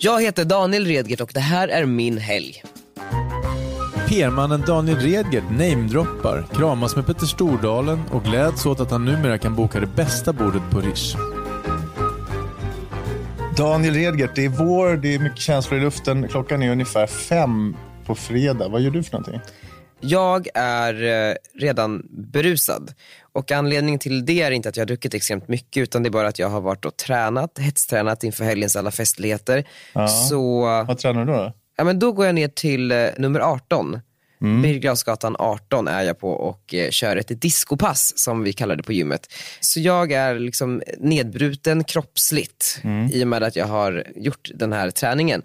Jag heter Daniel Redgert och det här är min helg. PR-mannen Daniel Redgert namedroppar, kramas med Petter Stordalen och gläds åt att han numera kan boka det bästa bordet på Rish. Daniel Redgert, det är vår, det är mycket känslor i luften. Klockan är ungefär fem på fredag. Vad gör du för någonting? Jag är eh, redan berusad och anledningen till det är inte att jag har druckit extremt mycket utan det är bara att jag har varit och tränat, hetstränat inför helgens alla festligheter. Ja. Så Vad tränar du då? ja, men då går jag ner till eh, nummer 18. Mm. Birger 18 är jag på och eh, kör ett discopass som vi kallar det på gymmet. Så jag är liksom nedbruten kroppsligt i och med att jag har gjort den här träningen.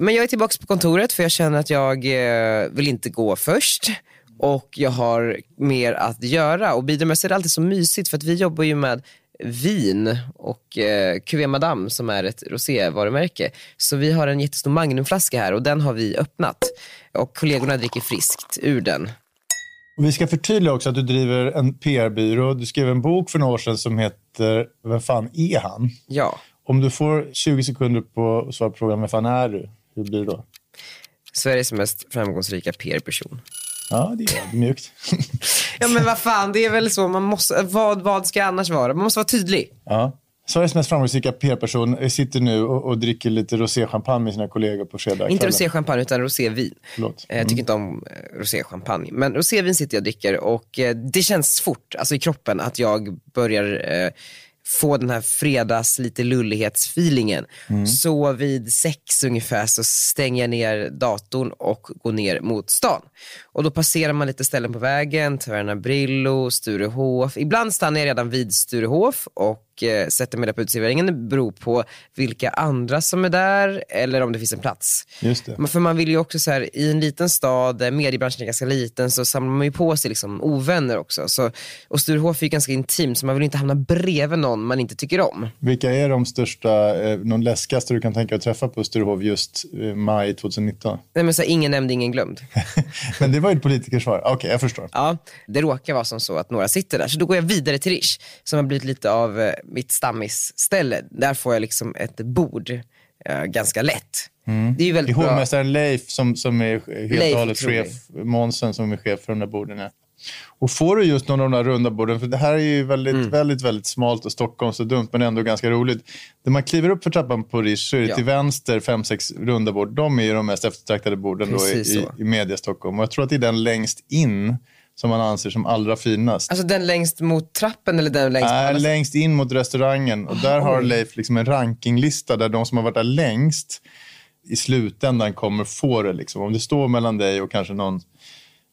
Men jag är tillbaka på kontoret för jag känner att jag eh, vill inte gå först och jag har mer att göra. Och Bidermöss är det alltid så mysigt för att vi jobbar ju med vin och eh, Cuvée Madame som är ett rosévarumärke. Så vi har en jättestor Magnumflaska här och den har vi öppnat. Och kollegorna dricker friskt ur den. Vi ska förtydliga också att du driver en PR-byrå. Du skrev en bok för några år sedan som heter Vem fan är han? Ja, Om du får 20 sekunder på att svara på frågan Vem fan är du? Hur blir det då? Sveriges mest framgångsrika PR-person. Ja, det är mjukt. Ja men vad fan, det är väl så. Man måste, vad, vad ska jag annars vara? Man måste vara tydlig. ja. Sveriges mest framgångsrika PR-person sitter nu och, och dricker lite roséchampagne med sina kollegor på fredag Inte roséchampagne utan rosévin. Förlåt. Eh, Jag tycker inte om eh, roséchampagne. Men rosévin sitter jag och dricker och eh, det känns fort, alltså i kroppen, att jag börjar eh, få den här fredags lite lullighetsfeelingen. Så vid sex ungefär så stänger jag ner datorn och går ner mot stan. Och då passerar man lite ställen på vägen, Taverna Brillo, Sturehof. Ibland stannar jag redan vid Sturehof och eh, sätter mig där på uteserveringen. Beror på vilka andra som är där eller om det finns en plats. Just det. För man vill ju också så här, i en liten stad där mediebranschen är ganska liten så samlar man ju på sig liksom ovänner också. Så, och Sturehof är ju ganska intimt så man vill inte hamna bredvid någon man inte tycker om. Vilka är de största, eh, någon läskigaste du kan tänka dig att träffa på Sturehof just eh, maj 2019? Nej, men så här, ingen nämnd, ingen glömd. Men det var ju ett politikersvar. Okej, jag förstår. Ja, det råkar vara som så att några sitter där. Så då går jag vidare till Rish, som har blivit lite av eh, mitt stammisställe. Där får jag liksom ett bord eh, ganska lätt. Det är ju Det är väldigt hovmästaren Leif som, som är helt och hållet chef, Månsen som är chef för de där borden. Ja. Och får du just någon av de där runda borden, för det här är ju väldigt, Mm. väldigt, väldigt smalt och Stockholms och dumt, men ändå ganska roligt. När man kliver upp för trappan på Rish så är det Ja. till vänster fem, sex runda bord. De är ju de mest eftertraktade borden då i, i media Stockholm. Och jag tror att det är den längst in som man anser som allra finast. Alltså den längst mot trappen eller den längst Nej, längst in mot restaurangen. Och där har oj. Leif liksom en rankinglista där de som har varit där längst i slutändan kommer få det. Liksom. Om det står mellan dig och kanske någon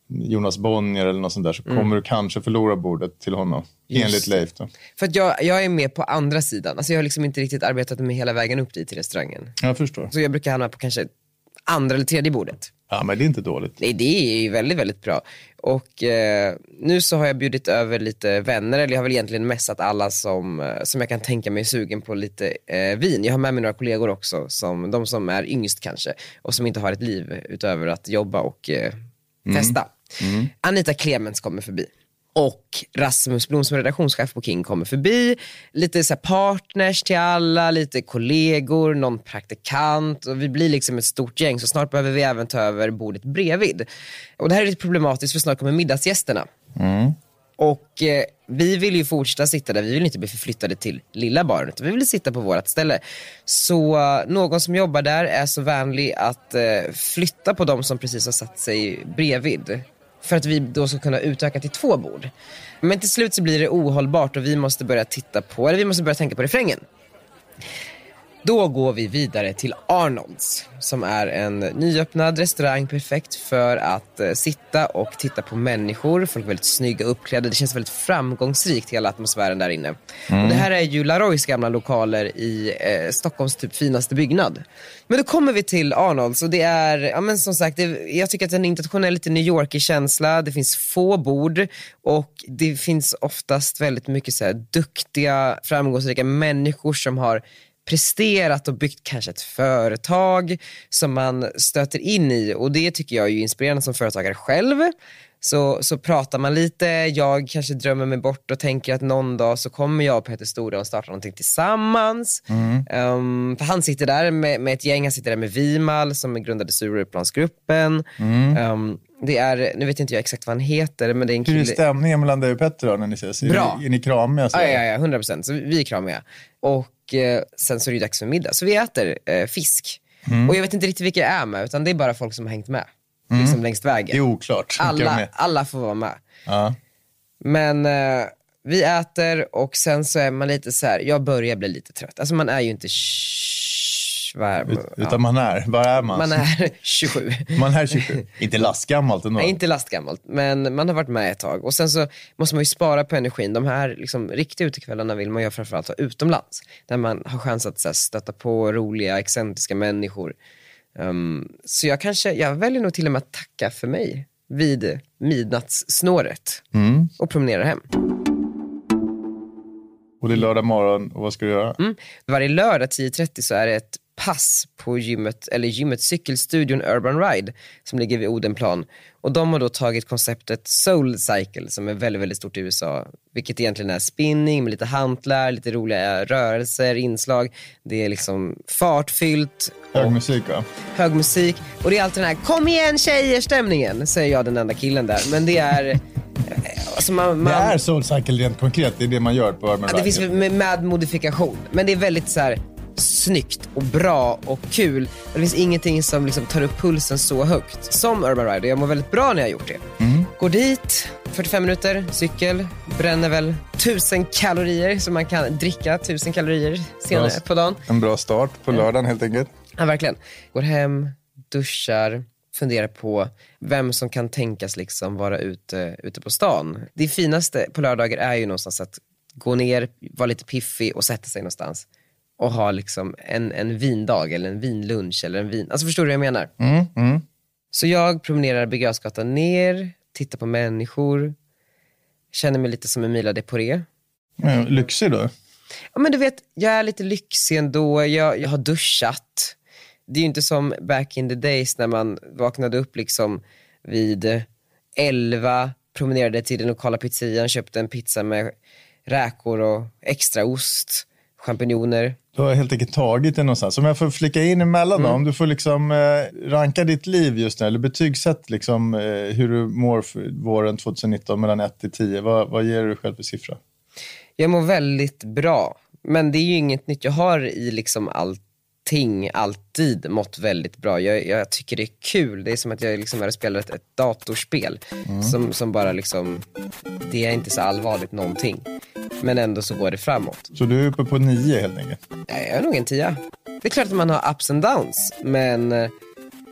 Jonas Bonnier eller något sånt där så kommer du kanske förlora bordet till honom. Just enligt. Leif. Då. För att jag, jag är med på andra sidan. Alltså jag har liksom inte riktigt arbetat mig hela vägen upp dit till restaurangen. Jag förstår. Så jag brukar hamna på kanske andra eller tredje bordet. Ja, men det är inte dåligt. Nej, det är ju väldigt, väldigt bra. Och eh, nu så har jag bjudit över lite vänner, eller jag har väl egentligen messat alla som, eh, som jag kan tänka mig är sugen på lite eh, vin. Jag har med mig några kollegor också, som, de som är yngst kanske och som inte har ett liv utöver att jobba och eh, festa. Anita Clemens kommer förbi. Och Rasmus Blom som är redaktionschef på King kommer förbi. Lite så partners till alla, lite kollegor, någon praktikant. Och vi blir liksom ett stort gäng så snart behöver vi även ta över bordet bredvid. Och det här är lite problematiskt för snart kommer middagsgästerna. Och eh, vi vill ju fortsätta sitta där, vi vill inte bli förflyttade till lilla baren utan vi vill sitta på vårt ställe. Så eh, någon som jobbar där är så vänlig att eh, flytta på de som precis har satt sig bredvid. För att vi då ska kunna utöka till två bord. Men till slut så blir det ohållbart och vi måste börja titta på, eller vi måste börja tänka på refrängen. Då går vi vidare till Arnolds som är en nyöppnad restaurang perfekt för att eh, sitta och titta på människor. Folk är väldigt snygga uppklädda. Det känns väldigt framgångsrikt hela atmosfären där inne. Och det här är ju Laroys gamla lokaler i eh, Stockholms typ finaste byggnad. Men då kommer vi till Arnolds och det är, ja men som sagt, det, jag tycker att den är internationell, lite New York-känsla. Det finns få bord och det finns oftast väldigt mycket så här duktiga, framgångsrika människor som har presterat och byggt kanske ett företag som man stöter in i och det tycker jag är inspirerande som företagare själv. så, så pratar man lite, jag kanske drömmer mig bort och tänker att någon dag så kommer jag och Peter Stordalen starta någonting tillsammans. Um, för han sitter där med, med ett gäng, han sitter där med Vimal som grundade Stureplansgruppen. Um, det är, nu vet inte jag exakt vad han heter, men det är en Hur är kille. stämningen mellan dig och Petter då, när ni ses? Är Bra. ni- Är ni kramiga? så? Ja, ja, ja, 100 procent. Så vi är kramiga. Och sen så är det dags för middag. Så vi äter eh, fisk. Och jag vet inte riktigt vilka jag är med, utan det är bara folk som har hängt med. Liksom längs Det är vägen. oklart. vilka de Alla, är. alla får vara med. Ja. Men eh, vi äter och sen så är man lite så här, jag börjar bli lite trött. Alltså man är ju inte sh- vad är, Ut- ja. Utan man är, vad är man? Man är 27. Man är 27. Inte lastgammalt ändå. Nej, inte lastgammalt, men man har varit med ett tag. Och sen så måste man ju spara på energin. De här liksom, riktiga utekvällarna vill man ju framförallt ha utomlands. Där man har chans att så här, stöta på roliga, excentriska människor. Um, så jag kanske, jag väljer nog till och med att tacka för mig vid midnattssnåret Mm. och promenerar hem. Och det är lördag morgon och vad ska du göra? Mm. Varje lördag 10.30 så är det ett pass på gymmet, eller gymmet cykelstudion Urban Ride som ligger vid Odenplan. Och de har då tagit konceptet Soul Cycle som är väldigt, väldigt stort i USA. Vilket egentligen är spinning med lite hantlar, lite roliga rörelser, inslag. Det är liksom fartfyllt, Hög musik va? hög musik och det är alltid den här kom igen tjejer-stämningen, säger jag den enda killen där. Men det är... eh, Alltså man, man, Det är Soulcycle rent konkret, det är det man gör på Urban Ja, det finns med, med modifikation. Men det är väldigt så här snyggt och bra och kul. Det finns ingenting som liksom tar upp pulsen så högt som Urban Rider. Jag mår väldigt bra när jag har gjort det. Går dit, 45 minuter, cykel, bränner väl 1000 kalorier så man kan dricka 1000 kalorier senare Bra. på dagen. En bra start på lördagen helt enkelt. Ja, verkligen. Går hem, duschar, funderar på vem som kan tänkas liksom vara ute, ute på stan. Det finaste på lördagar är ju någonstans att gå ner, vara lite piffig och sätta sig någonstans och ha liksom en, en vindag eller en vinlunch eller en vin... Alltså förstår du vad jag menar? Mm, mm. Så jag promenerar Birger Jarlsgatan ner, tittar på människor, känner mig lite som Emilia Deporé. Ja, lyxig då? Ja, men du vet, jag är lite lyxig ändå. Jag, jag har duschat. Det är ju inte som back in the days när man vaknade upp liksom vid 11, promenerade till den lokala pizzerian, köpte en pizza med räkor och extra ost, champinjoner. Du har helt enkelt tagit det någonstans. Om jag får flika in emellan Mm. om du får liksom eh, ranka ditt liv just nu, eller betygsätt liksom, eh, hur du mår våren 2019 mellan 1 till 10. Vad, vad ger du själv för siffra? Jag mår väldigt bra, men det är ju inget nytt. Jag har i liksom allting alltid mått väldigt bra. Jag, jag tycker det är kul. Det är som att jag liksom och spelar ett, datorspel som, som bara liksom, det är inte så allvarligt någonting. Men ändå så går det framåt. Så du är uppe på 9 helt enkelt? Ja, Jag är nog en tia. Det är klart att man har ups and downs, men eh,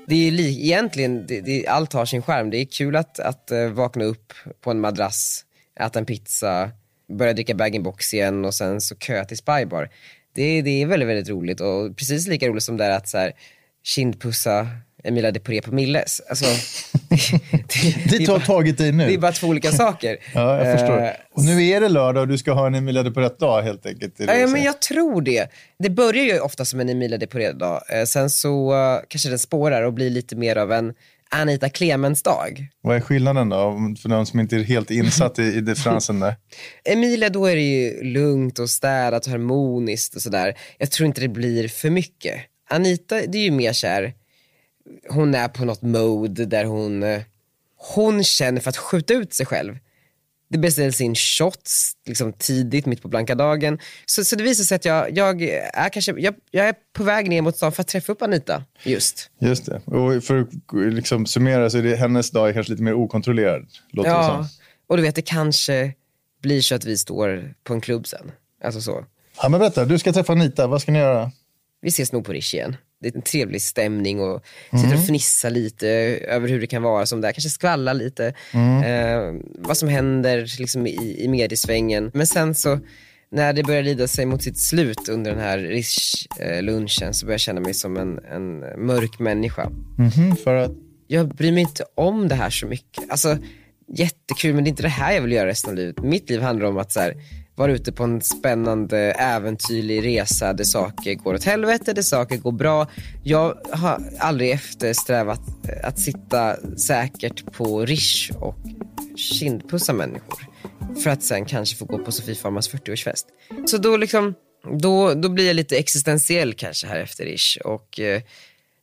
det är ju li- egentligen, det, det, allt har sin skärm. Det är kul att, att eh, vakna upp på en madrass, äta en pizza, börja dricka bag-in-box igen och sen så köa till Spybar. Det, det är väldigt, väldigt roligt och precis lika roligt som det är att så här, kindpussa Emilia Deporé på Milles. Alltså, det, Ditt har tagit dig nu. det är bara två olika saker. Ja, jag förstår. Eh, Och nu är det lördag och du ska ha en Emilia på rätt dag helt enkelt. Ja, ja, men jag tror det. Det börjar ju ofta som en Emilia Deporé-dag. Eh, sen så eh, kanske den spårar och blir lite mer av en Anita Clemens-dag. Vad är skillnaden då, för någon som inte är helt insatt i, i differensen där? Emilia, då är det ju lugnt och städat och harmoniskt och sådär. Jag tror inte det blir för mycket. Anita, det är ju mer kär. Hon är på något mode där hon, eh, hon känner för att skjuta ut sig själv. Det beställs in shots liksom tidigt, mitt på blanka dagen. Så, så det visar sig att jag, jag, är kanske, jag, jag är på väg ner mot stan för att träffa upp Anita. Just. Just det. Och för att liksom summera så är det, hennes dag är kanske lite mer okontrollerad. Låter det Ja, som. och du vet det kanske blir så att vi står på en klubb sen. Alltså så. Ja, men berätta, du ska träffa Anita. Vad ska ni göra? Vi ses nog på Rish igen. Det är en trevlig stämning och sitter och fnissar lite över hur det kan vara som där. Kanske skvalla lite. Eh, vad som händer liksom i, i mediesvängen. Men sen så när det börjar lida sig mot sitt slut under den här Rish-lunchen så börjar jag känna mig som en, en mörk människa. Mhm, för att... Jag bryr mig inte om det här så mycket. Alltså, jättekul, men det är inte det här jag vill göra resten av livet. Mitt liv handlar om att så här, vara ute på en spännande äventyrlig resa där saker går åt helvete, där saker går bra. Jag har aldrig eftersträvat att sitta säkert på Rish och kindpussa människor. För att sen kanske få gå på Sofie Farmans 40-årsfest. Så då, liksom, då, då blir jag lite existentiell kanske här efter Rish och eh,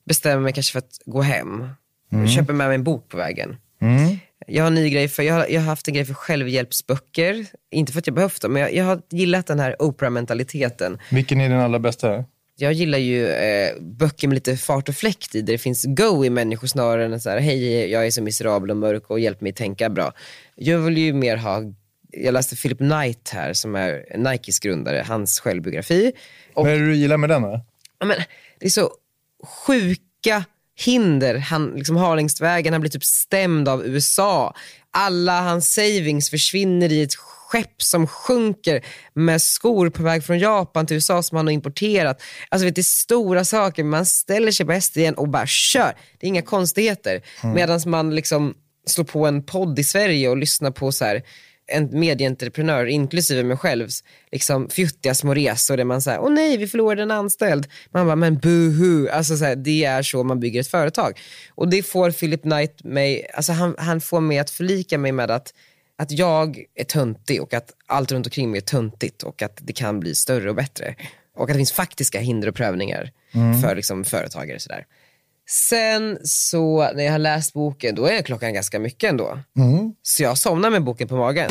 bestämmer mig kanske för att gå hem. Mm. Köper med mig en bok på vägen. Mm. Jag har en ny grej för, jag har, jag har haft en grej för självhjälpsböcker. Inte för att jag behövt dem, men jag, jag har gillat den här Oprah-mentaliteten. Vilken är den allra bästa? Jag gillar ju eh, böcker med lite fart och fläkt i, där det finns go i människor snarare än så här, hej jag är så miserabel och mörk och hjälp mig tänka bra. Jag vill ju mer ha, jag läste Philip Knight här som är Nikes grundare, hans självbiografi. Och, Vad är det du gillar med den då? Men, det är så sjuka hinder han liksom har längs vägen. Han blir typ stämd av USA. Alla hans savings försvinner i ett skepp som sjunker med skor på väg från Japan till USA som han har importerat. Alltså vet, det är stora saker, man ställer sig på hästen igen och bara kör. Det är inga konstigheter. Mm. Medan man liksom slår på en podd i Sverige och lyssnar på så här, en medieentreprenör, inklusive mig själv, liksom fjuttiga små resor där man säger åh nej, vi förlorade en anställd. Man bara, men buhu. Alltså, så här, det är så man bygger ett företag. Och det får Philip Knight mig, alltså han, han får mig att förlika mig med att, att jag är töntig och att allt runt omkring mig är töntigt och att det kan bli större och bättre. Och att det finns faktiska hinder och prövningar mm. för liksom, företagare. Sådär. Sen så när jag har läst boken, då är klockan ganska mycket ändå. Mm. Så jag somnar med boken på magen.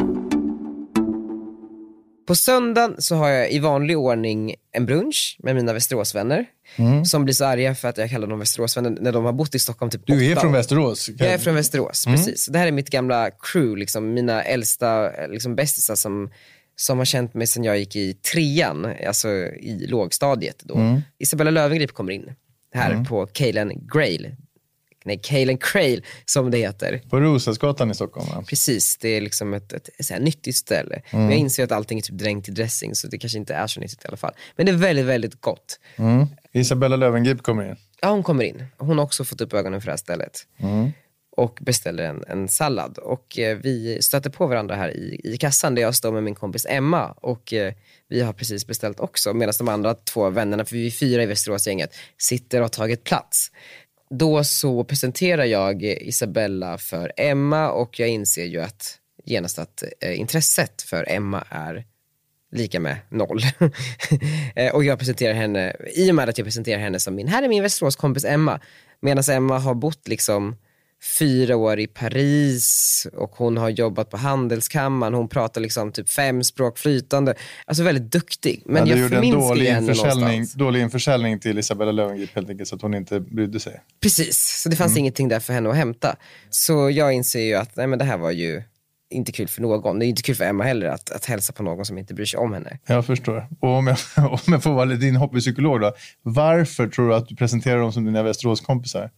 På söndagen så har jag i vanlig ordning en brunch med mina Västeråsvänner. Mm. Som blir så arga för att jag kallar dem Västeråsvänner när de har bott i Stockholm typ Du är från Västerås? Jag är från Västerås, mm. precis. Det här är mitt gamla crew, liksom, mina äldsta liksom, bästisar som, som har känt mig sedan jag gick i trean, alltså i lågstadiet. Då. Mm. Isabella Löwengrip kommer in här mm. på Kalen Grail. Nej, Kalen Crail som det heter. På Roslagsgatan i Stockholm va? Precis, det är liksom ett, ett, ett, ett nyttigt ställe. Mm. Men jag inser att allting är typ dränkt i dressing så det kanske inte är så nyttigt i alla fall. Men det är väldigt, väldigt gott. Mm. Isabella Löwengrip kommer in. Ja, hon kommer in. Hon har också fått upp ögonen för det här stället. Mm. Och beställer en, en sallad. Och eh, vi stöter på varandra här i, i kassan där jag står med min kompis Emma. Och eh, vi har precis beställt också. Medan de andra två vännerna, för vi är fyra i Västeråsgänget, sitter och har tagit plats. Då så presenterar jag Isabella för Emma och jag inser ju att genast att eh, intresset för Emma är lika med noll. Eh, och jag presenterar henne, i och med att jag presenterar henne som min, här är min Västeråskompis Emma. Medan Emma har bott liksom fyra år i Paris och hon har jobbat på Handelskammaren. Hon pratar liksom typ fem språk flytande. Alltså väldigt duktig. Men, Men jag förminskar henne någonstans. Dålig införsäljning till Isabella Löwengrip helt enkelt så att hon inte brydde sig. Precis, så det fanns mm. ingenting där för henne att hämta. Så jag inser ju att nej, men det här var ju inte kul för någon. Det är inte kul för Emma heller att, att hälsa på någon som inte bryr sig om henne. Jag förstår. Och om jag, om jag får vara din hobbypsykolog då. Varför tror du att du presenterar dem som dina Västeråskompisar?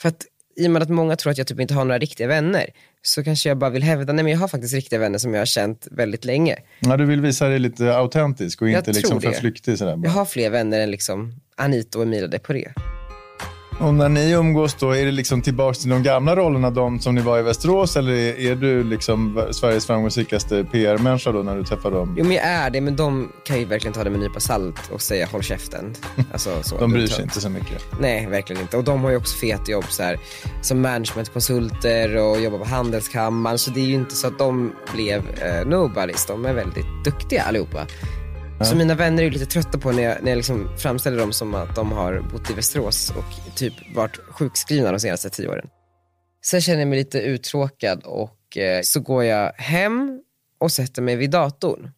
För att i och med att många tror att jag typ inte har några riktiga vänner så kanske jag bara vill hävda, nej men jag har faktiskt riktiga vänner som jag har känt väldigt länge. Ja, du vill visa dig lite autentisk och inte liksom för flyktig sådär. Jag har fler vänner än liksom Anita och Emilia Deporé. Och när ni umgås då, är det liksom tillbaka till de gamla rollerna, de som ni var i Västerås? Eller är du liksom Sveriges framgångsrikaste PR-människa då när du träffar dem? Jo, men jag är det, men de kan ju verkligen ta det med en nypa salt och säga håll käften. Alltså, så, de bryr sig inte så mycket? Nej, verkligen inte. Och de har ju också fet jobb så här, som managementkonsulter och jobbar på Handelskammaren. Så det är ju inte så att de blev eh, nobodies. De är väldigt duktiga allihopa. Så mina vänner är lite trötta på när jag, när jag liksom framställer dem som att de har bott i Västerås och typ varit sjukskrivna de senaste tio åren. Sen känner jag mig lite uttråkad och eh, så går jag hem och sätter mig vid datorn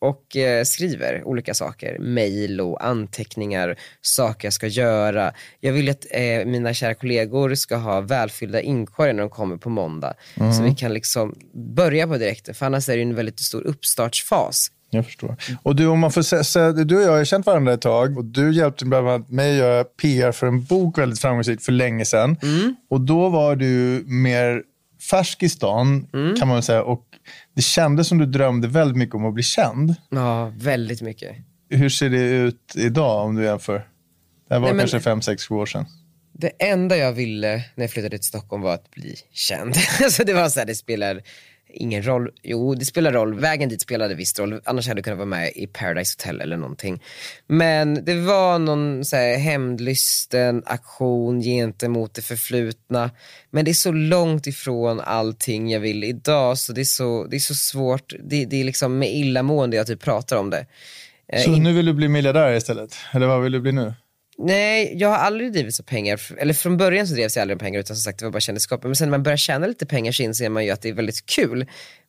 och eh, skriver olika saker. Mail och anteckningar, saker jag ska göra. Jag vill att eh, mina kära kollegor ska ha välfyllda inkorgar när de kommer på måndag. Mm. Så vi kan liksom börja på direkten, för annars är det en väldigt stor uppstartsfas. Jag förstår. Och du, om man får säga, du och jag har känt varandra ett tag och du hjälpte bland annat mig att göra PR för en bok väldigt framgångsrikt för länge sedan. Mm. Och då var du mer färsk i stan mm. kan man säga och det kändes som du drömde väldigt mycket om att bli känd. Ja, väldigt mycket. Hur ser det ut idag om du jämför? Det här var Nej, kanske men... fem, sex, sju år sedan. Det enda jag ville när jag flyttade till Stockholm var att bli känd. alltså det var så här, det spelar ingen roll. Jo, det spelar roll. Vägen dit spelade visst roll. Annars hade jag kunnat vara med i Paradise Hotel eller någonting. Men det var någon så här, hämndlysten aktion gentemot det förflutna. Men det är så långt ifrån allting jag vill idag så det är så, det är så svårt. Det, det är liksom med illamående jag typ pratar om det. Eh, Så nu vill du bli miljardär istället? Eller vad vill du bli nu? Nej, jag har aldrig drivits av pengar. Eller från början så drevs jag aldrig av pengar utan som sagt det var bara kändisskapet. Men sen när man börjar tjäna lite pengar så inser man ju att det är väldigt kul.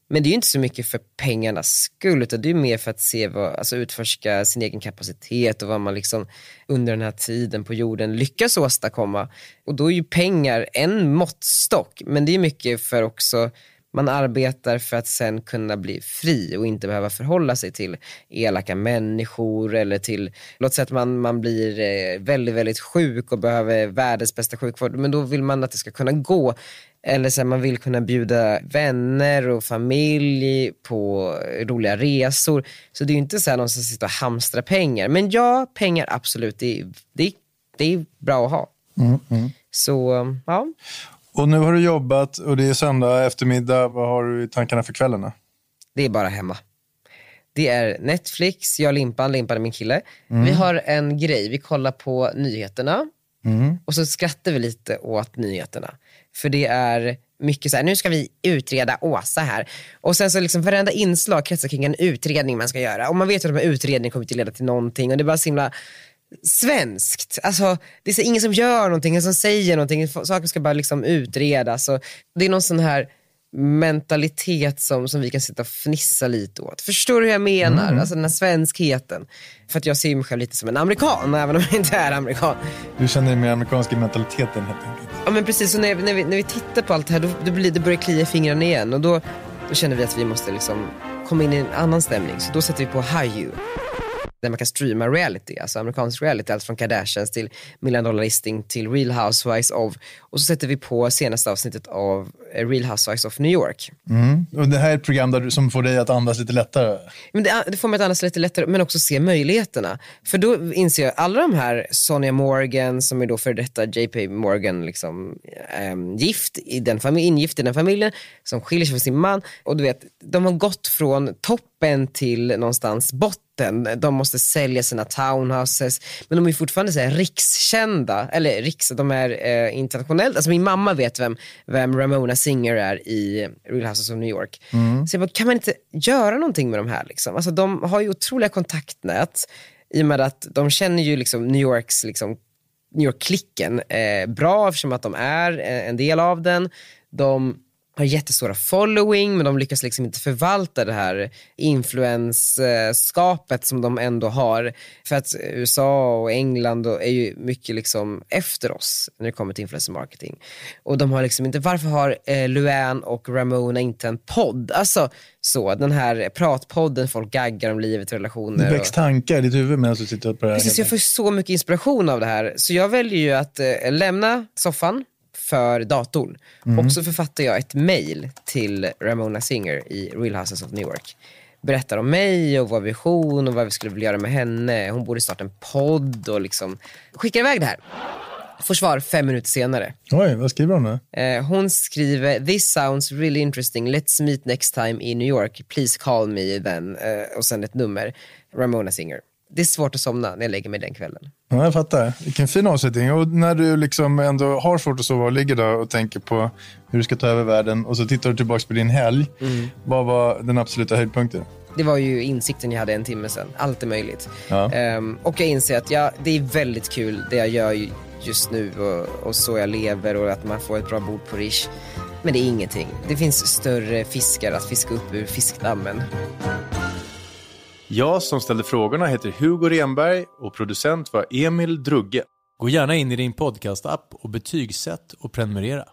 Men det är ju inte så mycket för pengarnas skull utan det är mer för att se vad, alltså utforska sin egen kapacitet och vad man liksom under den här tiden på jorden lyckas åstadkomma. Och då är ju pengar en måttstock men det är mycket för också man arbetar för att sen kunna bli fri och inte behöva förhålla sig till elaka människor eller till, låt säga att man, man blir eh, väldigt, väldigt sjuk och behöver världens bästa sjukvård, men då vill man att det ska kunna gå. Eller så här, man vill kunna bjuda vänner och familj på roliga resor. Så det är ju inte så här någon som sitter och hamstrar pengar. Men ja, pengar absolut, det det är, det är bra att ha. Så ja, Och nu har du jobbat och det är söndag eftermiddag. Vad har du i tankarna för kvällarna? det är bara hemma. Det är Netflix, jag och Limpan, Limpan är min kille. Vi har en grej, vi kollar på nyheterna och så skrattar vi lite åt nyheterna. För det är mycket så här, nu ska vi utreda Åsa här. Och sen så liksom varenda inslag kretsar kring en utredning man ska göra. Och man vet ju att de här utredningarna kommer inte leda till någonting och det är bara så himla svenskt. Alltså, det är ingen som gör någonting, ingen som säger någonting. Saker ska bara liksom utredas. Och det är någon sån här mentalitet som, som vi kan sitta och fnissa lite åt. Förstår du hur jag menar? Alltså den här svenskheten. För att jag ser mig själv lite som en amerikan, även om jag inte är amerikan. Du känner dig mer amerikansk i mentaliteten helt enkelt. Ja men precis, så när, när, vi, när vi tittar på allt det här då, då blir det börjar klia i fingrarna igen. Och då, då känner vi att vi måste liksom komma in i en annan stämning. Så då sätter vi på You. Där man kan streama reality, alltså amerikansk reality. Allt från Kardashians till Million Dollar Listing till Real Housewives of. Och så sätter vi på senaste avsnittet av eh, Real Housewives of New York. Och det här är ett program där som får dig att andas lite lättare. Men det, det får mig att andas lite lättare, men också se möjligheterna. För då inser jag, alla de här, Sonja Morgan som är då för detta JP Morgan, liksom, ehm, gift i den ingift i den familjen, som skiljer sig från sin man. Och du vet, de har gått från toppen till någonstans botten. De måste sälja sina townhouses, men de är fortfarande så här rikskända, eller riks, de är eh, internationellt. Alltså min mamma vet vem, vem Ramona Singer är i Real Houses of New York. Så jag bara, kan man inte göra någonting med de här? Liksom? Alltså, de har ju otroliga kontaktnät i och med att de känner ju liksom New Yorks liksom, New York-klicken eh, bra eftersom att de är eh, en del av den. De har jättestora following men de lyckas liksom inte förvalta det här influensskapet som de ändå har. För att USA och England och är ju mycket liksom efter oss när det kommer till influencer marketing. Och de har liksom inte, varför har eh, Luan och Ramona inte en podd? Alltså så, den här pratpodden, folk gaggar om livet, Det relationer. och- väcks tankar i ditt huvud medan du sitter på det här. Precis, jag får så mycket inspiration av det här. Så jag väljer ju att eh, lämna soffan för datorn. Och så författar jag ett mail till Ramona Singer i Real Houses of New York. Berättar om mig och vår vision och vad vi skulle vilja göra med henne. Hon borde starta en podd och liksom skickar iväg det här. Får svar fem minuter senare. Oj, vad skriver hon nu? Eh, hon skriver “This sounds really interesting, let's meet next time in New York, please call me then” eh, och sen ett nummer. Ramona Singer. Det är svårt att somna när jag lägger mig den kvällen. Ja, jag fattar. Vilken fin avslutning. Och när du liksom ändå har svårt att sova och ligger där och tänker på hur du ska ta över världen och så tittar du tillbaka på din helg. Vad var den absoluta höjdpunkten? Det var ju insikten jag hade en timme sedan. Allt är möjligt. Ja. Ehm, och jag inser att ja, det är väldigt kul det jag gör ju just nu och, och så jag lever och att man får ett bra bord på Rish. Men det är ingenting. Det finns större fiskar att fiska upp ur fiskdammen. Jag som ställde frågorna heter Hugo Renberg och producent var Emil Drugge. Gå gärna in i din podcastapp och betygsätt och prenumerera.